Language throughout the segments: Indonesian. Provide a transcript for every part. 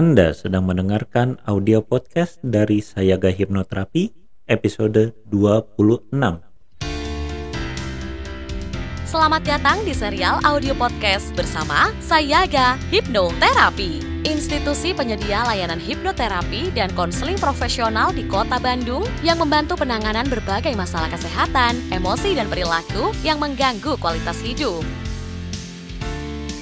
Anda sedang mendengarkan audio podcast dari Sayaga Hipnoterapi episode 26. Selamat datang di serial audio podcast bersama Sayaga Hipnoterapi, institusi penyedia layanan hipnoterapi dan konseling profesional di Kota Bandung yang membantu penanganan berbagai masalah kesehatan, emosi, dan perilaku yang mengganggu kualitas hidup.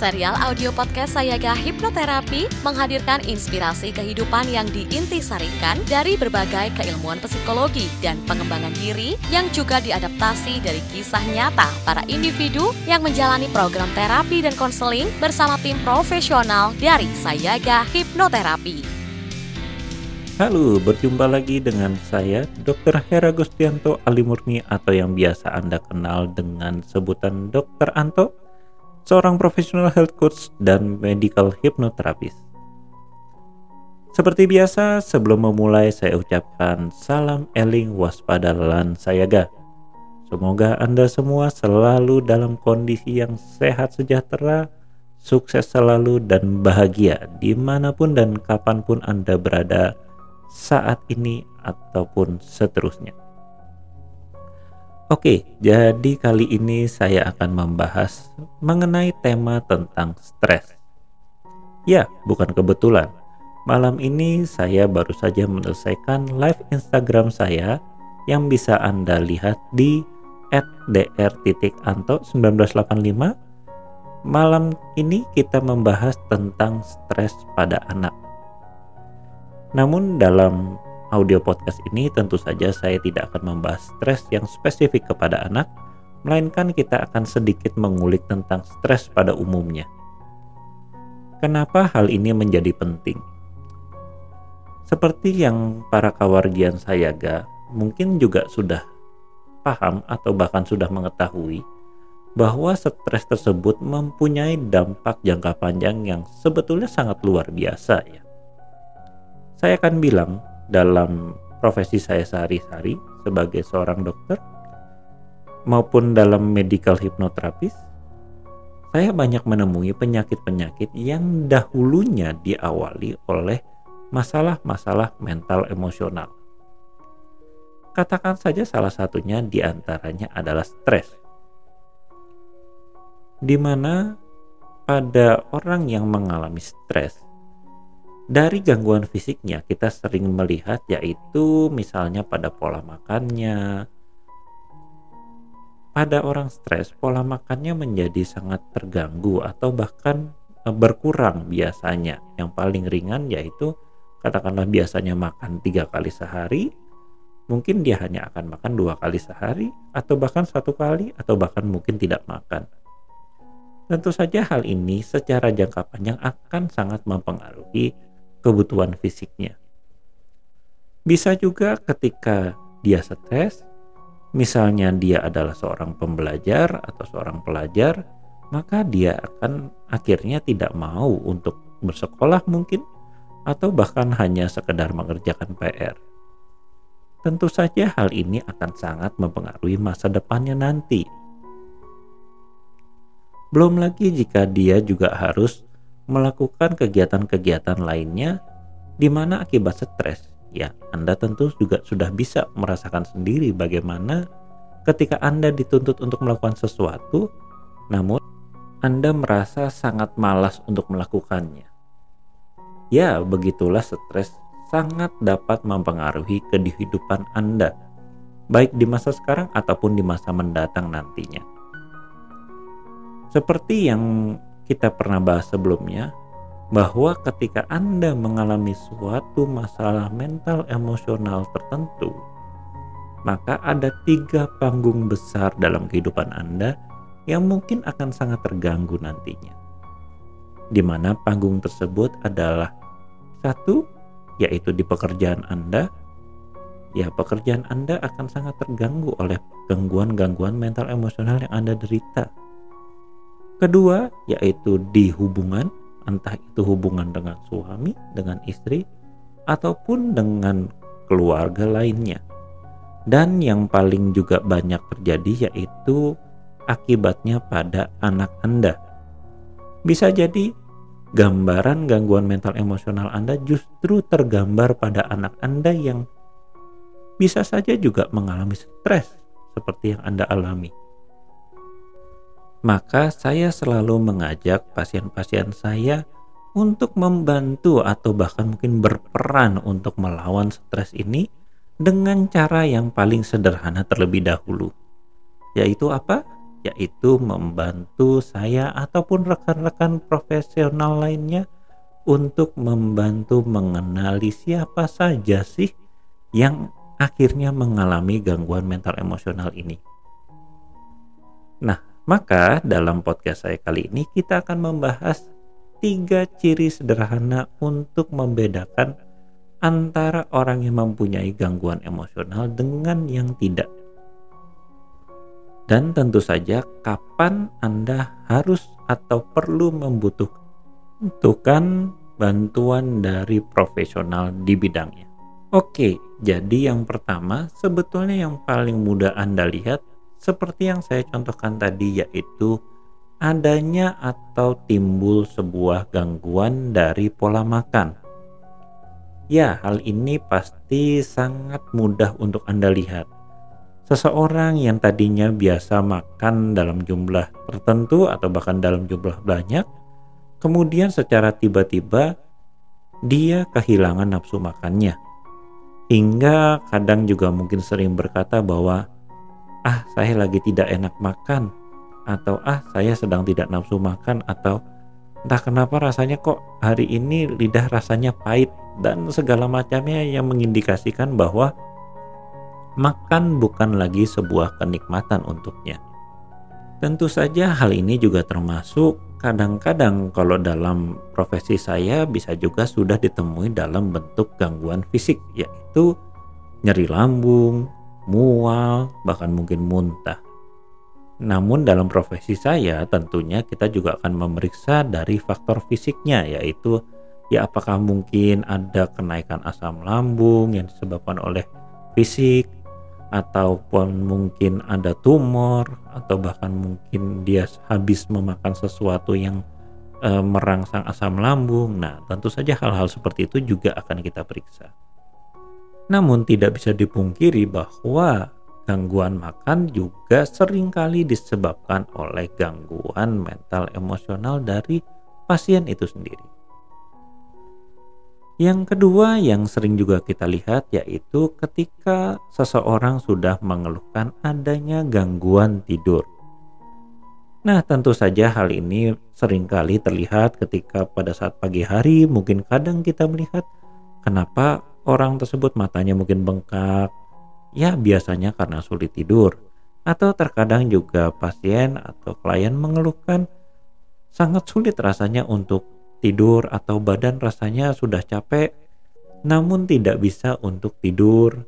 Serial audio podcast Sayaga Hipnoterapi menghadirkan inspirasi kehidupan yang diintisarikan dari berbagai keilmuan psikologi dan pengembangan diri yang juga diadaptasi dari kisah nyata para individu yang menjalani program terapi dan konseling bersama tim profesional dari Sayaga Hipnoterapi. Halo, berjumpa lagi dengan saya Dr. Hera Gustianto Alimurni atau yang biasa Anda kenal dengan sebutan Dr. Anto seorang profesional health coach dan medical hypnotherapist. Seperti biasa, sebelum memulai saya ucapkan salam eling waspada lan sayaga. Semoga Anda semua selalu dalam kondisi yang sehat sejahtera, sukses selalu dan bahagia di mana pun dan kapan pun Anda berada saat ini ataupun seterusnya. Oke, jadi kali ini saya akan membahas mengenai tema tentang stres. Ya, bukan kebetulan. Malam ini saya baru saja menyelesaikan live Instagram saya yang bisa Anda lihat di @dr.anto1985. Malam ini kita membahas tentang stres pada anak. Namun dalam audio podcast ini tentu saja saya tidak akan membahas stres yang spesifik kepada anak, melainkan kita akan sedikit mengulik tentang stres pada umumnya. Kenapa hal ini menjadi penting? Seperti yang para kawargian sayaga mungkin juga sudah paham atau bahkan sudah mengetahui bahwa stres tersebut mempunyai dampak jangka panjang yang sebetulnya sangat luar biasa ya. Saya akan bilang dalam profesi saya sehari-hari sebagai seorang dokter maupun dalam medical hypnotherapist saya banyak menemui penyakit-penyakit yang dahulunya diawali oleh masalah-masalah mental emosional. Katakan saja salah satunya di antaranya adalah stres. Di mana pada orang yang mengalami stres, dari gangguan fisiknya kita sering melihat yaitu misalnya pada pola makannya. Pada orang stres, pola makannya menjadi sangat terganggu atau bahkan e, berkurang biasanya. Yang paling ringan yaitu katakanlah biasanya makan tiga kali sehari, mungkin dia hanya akan makan dua kali sehari atau bahkan satu kali atau bahkan mungkin tidak makan. Tentu saja hal ini secara jangka panjang akan sangat mempengaruhi kebutuhan fisiknya. Bisa juga ketika dia stres, misalnya dia adalah seorang pembelajar atau seorang pelajar, maka dia akan akhirnya tidak mau untuk bersekolah mungkin atau bahkan hanya sekedar mengerjakan PR. Tentu saja hal ini akan sangat mempengaruhi masa depannya nanti. Belum lagi jika dia juga harus melakukan kegiatan-kegiatan lainnya di mana akibat stres, ya Anda tentu juga sudah bisa merasakan sendiri bagaimana ketika Anda dituntut untuk melakukan sesuatu, namun Anda merasa sangat malas untuk melakukannya. Ya, begitulah stres sangat dapat mempengaruhi kehidupan Anda, baik di masa sekarang ataupun di masa mendatang nantinya. Seperti yang kita pernah bahas sebelumnya bahwa ketika Anda mengalami suatu masalah mental emosional tertentu, maka ada tiga panggung besar dalam kehidupan Anda yang mungkin akan sangat terganggu nantinya. Di mana panggung tersebut adalah satu, yaitu di pekerjaan Anda, ya pekerjaan Anda akan sangat terganggu oleh gangguan-gangguan mental emosional yang Anda derita. Kedua, yaitu di hubungan, entah itu hubungan dengan suami, dengan istri, ataupun dengan keluarga lainnya. Dan yang paling juga banyak terjadi yaitu akibatnya pada anak Anda. Bisa jadi gambaran gangguan mental emosional Anda justru tergambar pada anak Anda yang bisa saja juga mengalami stres seperti yang Anda alami. Maka saya selalu mengajak pasien-pasien saya untuk membantu atau bahkan mungkin berperan untuk melawan stres ini dengan cara yang paling sederhana terlebih dahulu. Yaitu apa? Yaitu membantu saya ataupun rekan-rekan profesional lainnya untuk membantu mengenali siapa saja sih yang akhirnya mengalami gangguan mental emosional ini. Nah, maka dalam podcast saya kali ini kita akan membahas tiga ciri sederhana untuk membedakan antara orang yang mempunyai gangguan emosional dengan yang tidak. Dan tentu saja kapan Anda harus atau perlu membutuhkan bantuan dari profesional di bidangnya. Oke, jadi yang pertama sebetulnya yang paling mudah Anda lihat seperti yang saya contohkan tadi yaitu adanya atau timbul sebuah gangguan dari pola makan. Ya, hal ini pasti sangat mudah untuk Anda lihat. Seseorang yang tadinya biasa makan dalam jumlah tertentu atau bahkan dalam jumlah banyak, kemudian secara tiba-tiba dia kehilangan nafsu makannya. Hingga kadang juga mungkin sering berkata bahwa ah saya lagi tidak enak makan. Atau ah saya sedang tidak nafsu makan. Atau entah kenapa rasanya kok hari ini lidah rasanya pahit. Dan segala macamnya yang mengindikasikan bahwa makan bukan lagi sebuah kenikmatan untuknya. Tentu saja hal ini juga termasuk kadang-kadang kalau dalam profesi saya bisa juga sudah ditemui dalam bentuk gangguan fisik yaitu nyeri lambung, mual, bahkan mungkin muntah. Namun dalam profesi saya tentunya kita juga akan memeriksa dari faktor fisiknya yaitu ya apakah mungkin ada kenaikan asam lambung yang disebabkan oleh fisik ataupun mungkin ada tumor atau bahkan mungkin dia habis memakan sesuatu yang e, merangsang asam lambung. Nah, tentu saja hal-hal seperti itu juga akan kita periksa. Namun tidak bisa dipungkiri bahwa gangguan makan juga sering kali disebabkan oleh gangguan mental emosional dari pasien itu sendiri. Yang kedua yang sering juga kita lihat yaitu ketika seseorang sudah mengeluhkan adanya gangguan tidur. Nah, tentu saja hal ini sering kali terlihat ketika pada saat pagi hari mungkin kadang kita melihat kenapa orang tersebut matanya mungkin bengkak, ya biasanya karena sulit tidur, atau terkadang juga pasien atau klien mengeluhkan. Sangat sulit rasanya untuk tidur atau badan rasanya sudah capek namun tidak bisa untuk tidur.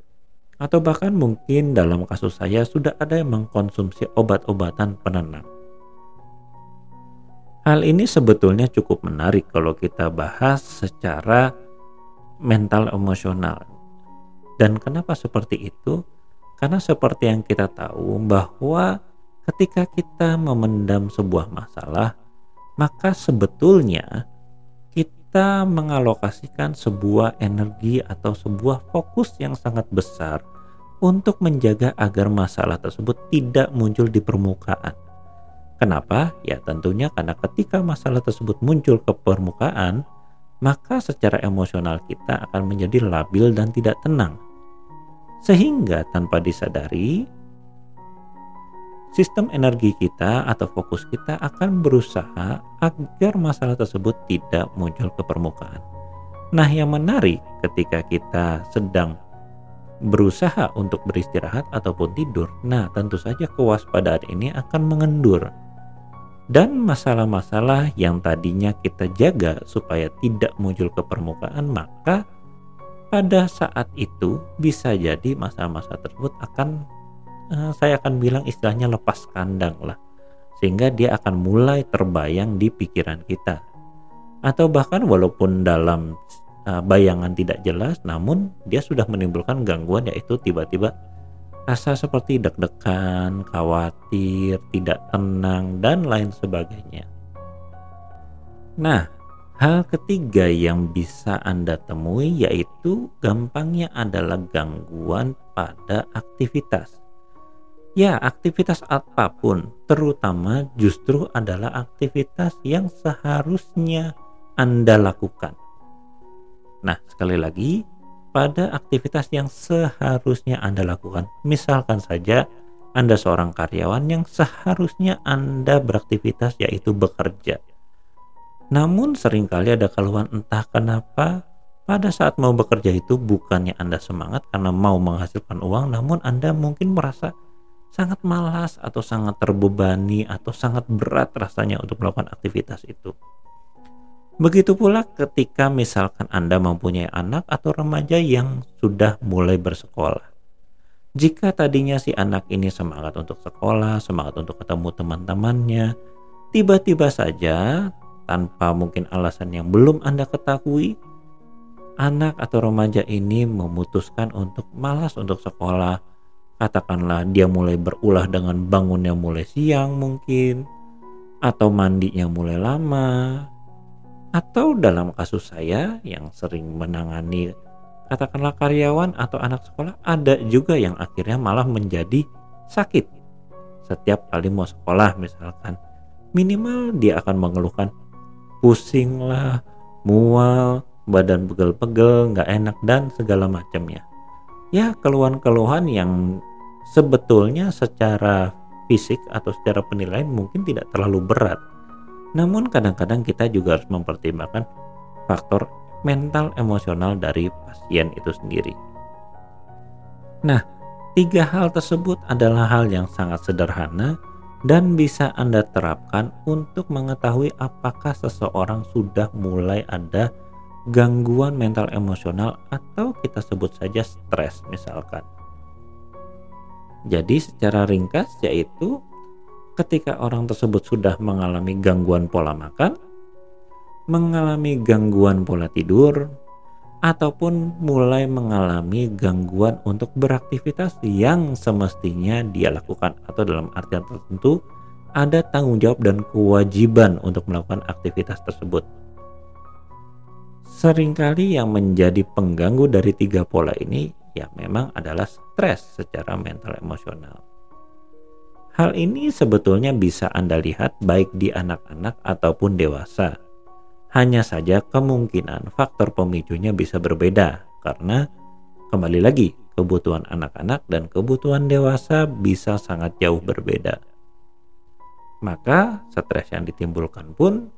Atau bahkan mungkin dalam kasus saya sudah ada yang mengkonsumsi obat-obatan penenang. Hal ini sebetulnya cukup menarik kalau kita bahas secara mental emosional. Dan kenapa seperti itu? Karena seperti yang kita tahu bahwa ketika kita memendam sebuah masalah, maka sebetulnya kita mengalokasikan sebuah energi atau sebuah fokus yang sangat besar untuk menjaga agar masalah tersebut tidak muncul di permukaan. Kenapa? Ya tentunya karena ketika masalah tersebut muncul ke permukaan, maka secara emosional kita akan menjadi labil dan tidak tenang. Sehingga tanpa disadari, sistem energi kita atau fokus kita akan berusaha agar masalah tersebut tidak muncul ke permukaan. Nah, yang menarik ketika kita sedang berusaha untuk beristirahat ataupun tidur, nah tentu saja kewaspadaan ini akan mengendur dan masalah-masalah yang tadinya kita jaga supaya tidak muncul ke permukaan maka pada saat itu bisa jadi masa-masa tersebut akan uh, saya akan bilang istilahnya lepas kandang lah. Sehingga dia akan mulai terbayang di pikiran kita. Atau bahkan walaupun dalam uh, bayangan tidak jelas namun dia sudah menimbulkan gangguan yaitu tiba-tiba rasa seperti deg-degan, khawatir, tidak tenang dan lain sebagainya. Nah, hal ketiga yang bisa Anda temui yaitu gampangnya adalah gangguan pada aktivitas. Ya, aktivitas apa pun, terutama justru adalah aktivitas yang seharusnya Anda lakukan. Nah, sekali lagi, pada aktivitas yang seharusnya Anda lakukan. Misalkan saja Anda seorang karyawan yang seharusnya Anda beraktivitas yaitu bekerja. Namun sering kali ada keluhan entah kenapa pada saat mau bekerja itu bukannya Anda semangat karena mau menghasilkan uang namun Anda mungkin merasa sangat malas atau sangat terbebani atau sangat berat rasanya untuk melakukan aktivitas itu. Begitu pula ketika misalkan Anda mempunyai anak atau remaja yang sudah mulai bersekolah. Jika tadinya si anak ini semangat untuk sekolah, semangat untuk ketemu teman-temannya, tiba-tiba saja tanpa mungkin alasan yang belum Anda ketahui, anak atau remaja ini memutuskan untuk malas untuk sekolah. Katakanlah dia mulai berulah dengan bangunnya mulai siang mungkin, atau mandinya mulai lama, atau dalam kasus saya yang sering menangani katakanlah karyawan atau anak sekolah ada juga yang akhirnya malah menjadi sakit. Setiap kali mau sekolah misalkan minimal dia akan mengeluhkan pusing lah mual badan pegel-pegel nggak enak dan segala macamnya. Ya keluhan-keluhan yang sebetulnya secara fisik atau secara penilaian mungkin tidak terlalu berat namun kadang-kadang kita juga harus mempertimbangkan faktor mental emosional dari pasien itu sendiri. Nah, tiga hal tersebut adalah hal yang sangat sederhana dan bisa Anda terapkan untuk mengetahui apakah seseorang sudah mulai ada gangguan mental emosional atau kita sebut saja stres misalkan. Jadi secara ringkas yaitu ketika orang tersebut sudah mengalami gangguan pola makan, mengalami gangguan pola tidur, ataupun mulai mengalami gangguan untuk beraktivitas yang semestinya dia lakukan atau dalam artian tertentu ada tanggung jawab dan kewajiban untuk melakukan aktivitas tersebut. Seringkali yang menjadi pengganggu dari tiga pola ini ya memang adalah stres secara mental emosional. Hal ini sebetulnya bisa Anda lihat baik di anak-anak ataupun dewasa. Hanya saja kemungkinan faktor pemicunya bisa berbeda karena kembali lagi kebutuhan anak-anak dan kebutuhan dewasa bisa sangat jauh berbeda. Maka stres yang ditimbulkan pun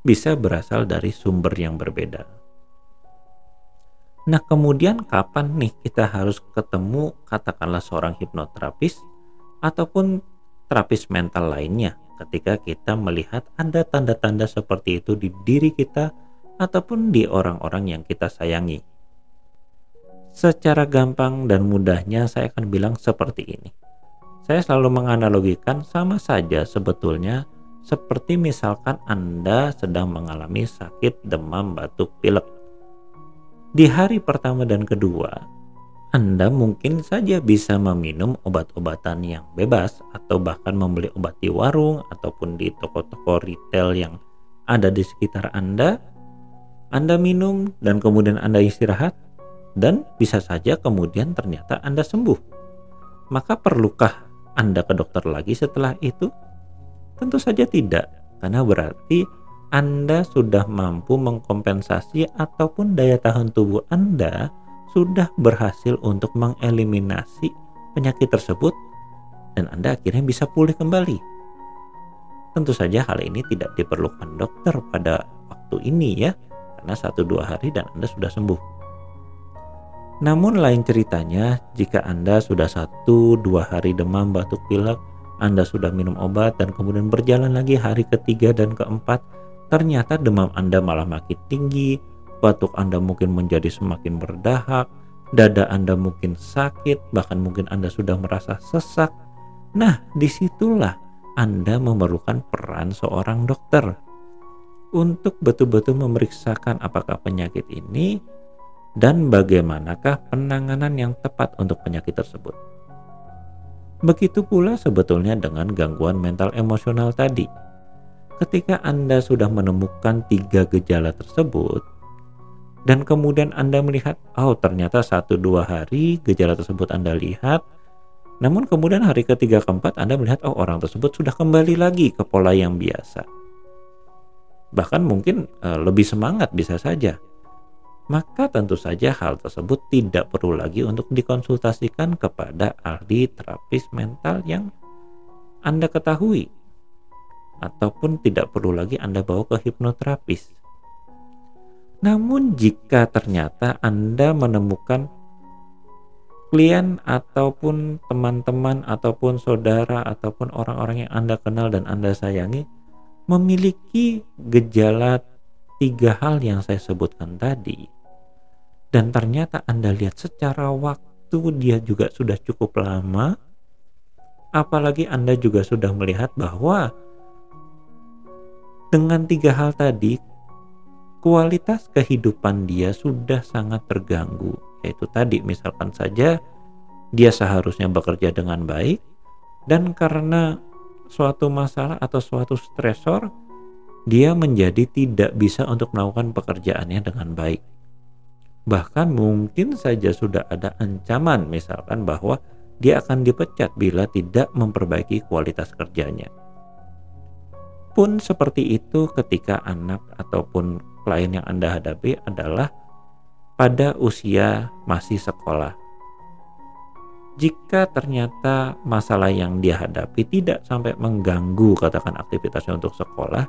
bisa berasal dari sumber yang berbeda. Nah, kemudian kapan nih kita harus ketemu katakanlah seorang hipnoterapis ataupun terapis mental lainnya ketika kita melihat ada tanda-tanda seperti itu di diri kita ataupun di orang-orang yang kita sayangi. Secara gampang dan mudahnya saya akan bilang seperti ini. Saya selalu menganalogikan sama saja sebetulnya seperti misalkan Anda sedang mengalami sakit demam batuk pilek. Di hari pertama dan kedua, anda mungkin saja bisa meminum obat-obatan yang bebas atau bahkan membeli obat di warung ataupun di toko-toko retail yang ada di sekitar Anda. Anda minum dan kemudian Anda istirahat dan bisa saja kemudian ternyata Anda sembuh. Maka perlukah Anda ke dokter lagi setelah itu? Tentu saja tidak, karena berarti Anda sudah mampu mengkompensasi ataupun daya tahan tubuh Anda sudah berhasil untuk mengeliminasi penyakit tersebut dan Anda akhirnya bisa pulih kembali. Tentu saja hal ini tidak diperlukan dokter pada waktu ini ya, karena satu dua hari dan Anda sudah sembuh. Namun lain ceritanya jika Anda sudah satu dua hari demam batuk pilek, Anda sudah minum obat dan kemudian berjalan lagi hari ketiga dan keempat, ternyata demam Anda malah makin tinggi, batuk Anda mungkin menjadi semakin berdahak, dada Anda mungkin sakit, bahkan mungkin Anda sudah merasa sesak. Nah, di situlah Anda memerlukan peran seorang dokter untuk betul-betul memeriksakan apakah penyakit ini dan bagaimanakah penanganan yang tepat untuk penyakit tersebut. Begitu pula sebetulnya dengan gangguan mental emosional tadi. Ketika Anda sudah menemukan tiga gejala tersebut, dan kemudian Anda melihat, oh ternyata satu dua hari gejala tersebut Anda lihat, namun kemudian hari ketiga keempat Anda melihat, oh orang tersebut sudah kembali lagi ke pola yang biasa. Bahkan mungkin uh, lebih semangat bisa saja maka tentu saja hal tersebut tidak perlu lagi untuk dikonsultasikan kepada ahli terapis mental yang Anda ketahui ataupun tidak perlu lagi Anda bawa ke hipnoterapis. Namun jika ternyata Anda menemukan klien ataupun teman-teman ataupun saudara ataupun orang-orang yang Anda kenal dan Anda sayangi memiliki gejala tiga hal yang saya sebutkan tadi, dan ternyata Anda lihat secara waktu dia juga sudah cukup lama apalagi Anda juga sudah melihat bahwa dengan tiga hal tadi kualitas kehidupan dia sudah sangat terganggu yaitu tadi misalkan saja dia seharusnya bekerja dengan baik dan karena suatu masalah atau suatu stresor dia menjadi tidak bisa untuk melakukan pekerjaannya dengan baik Bahkan mungkin saja sudah ada ancaman misalkan bahwa dia akan dipecat bila tidak memperbaiki kualitas kerjanya. Pun seperti itu ketika anak ataupun klien yang Anda hadapi adalah pada usia masih sekolah. Jika ternyata masalah yang dia hadapi tidak sampai mengganggu katakan aktivitasnya untuk sekolah,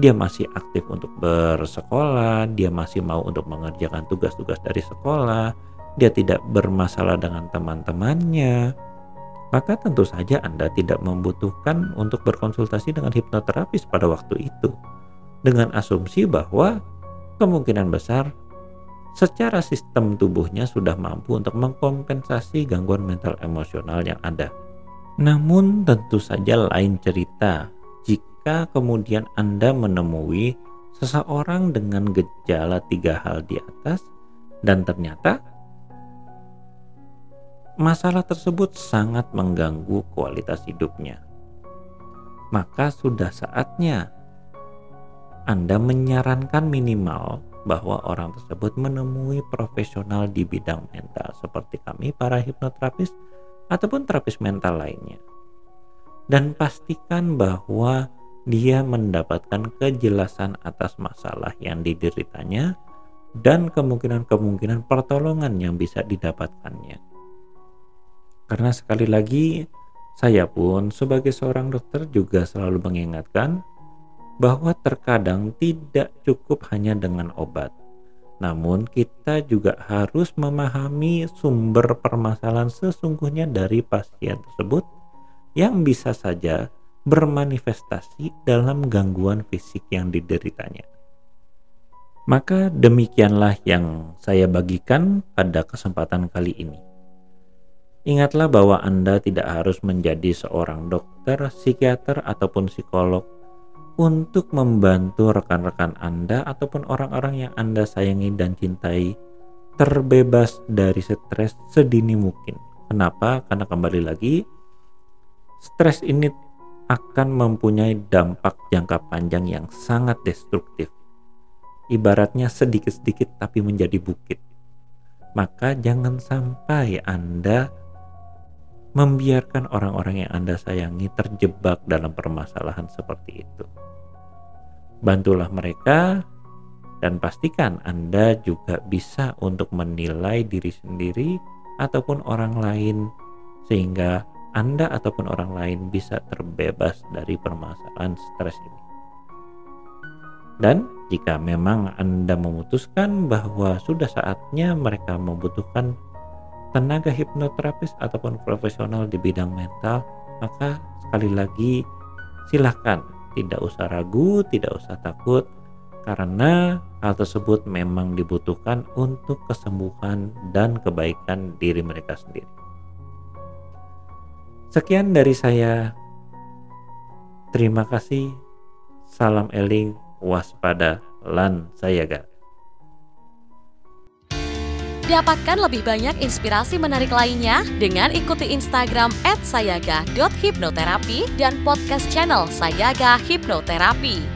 dia masih aktif untuk bersekolah, dia masih mau untuk mengerjakan tugas-tugas dari sekolah, dia tidak bermasalah dengan teman-temannya, maka tentu saja Anda tidak membutuhkan untuk berkonsultasi dengan hipnoterapis pada waktu itu. Dengan asumsi bahwa kemungkinan besar secara sistem tubuhnya sudah mampu untuk mengkompensasi gangguan mental emosional yang ada. Namun tentu saja lain cerita jika kemudian Anda menemui seseorang dengan gejala tiga hal di atas dan ternyata masalah tersebut sangat mengganggu kualitas hidupnya, maka sudah saatnya Anda menyarankan minimal bahwa orang tersebut menemui profesional di bidang mental seperti kami para hipnoterapis ataupun terapis mental lainnya. Dan pastikan bahwa dia mendapatkan kejelasan atas masalah yang dideritanya dan kemungkinan-kemungkinan pertolongan yang bisa didapatkannya. Karena sekali lagi, saya pun sebagai seorang dokter juga selalu mengingatkan bahwa terkadang tidak cukup hanya dengan obat. Namun kita juga harus memahami sumber permasalahan sesungguhnya dari pasien tersebut yang bisa saja bermanifestasi dalam gangguan fisik yang dideritanya. Maka demikianlah yang saya bagikan pada kesempatan kali ini. Ingatlah bahwa Anda tidak harus menjadi seorang dokter, psikiater, ataupun psikolog untuk membantu rekan-rekan Anda ataupun orang-orang yang Anda sayangi dan cintai terbebas dari stres sedini mungkin. Kenapa? Karena kembali lagi, stres ini akan mempunyai dampak jangka panjang yang sangat destruktif. Ibaratnya sedikit-sedikit tapi menjadi bukit. Maka jangan sampai Anda membiarkan orang-orang yang Anda sayangi terjebak dalam permasalahan seperti itu. Bantulah mereka dan pastikan Anda juga bisa untuk menilai diri sendiri ataupun orang lain sehingga anda ataupun orang lain bisa terbebas dari permasalahan stres ini. Dan jika memang Anda memutuskan bahwa sudah saatnya mereka membutuhkan tenaga hipnoterapis ataupun profesional di bidang mental, maka sekali lagi silahkan tidak usah ragu, tidak usah takut, karena hal tersebut memang dibutuhkan untuk kesembuhan dan kebaikan diri mereka sendiri. Sekian dari saya. Terima kasih. Salam eling, waspada, lan sayaga. Dapatkan lebih banyak inspirasi menarik lainnya dengan ikuti Instagram @sayaga.hipnoterapi dan podcast channel Sayaga Hipnoterapi.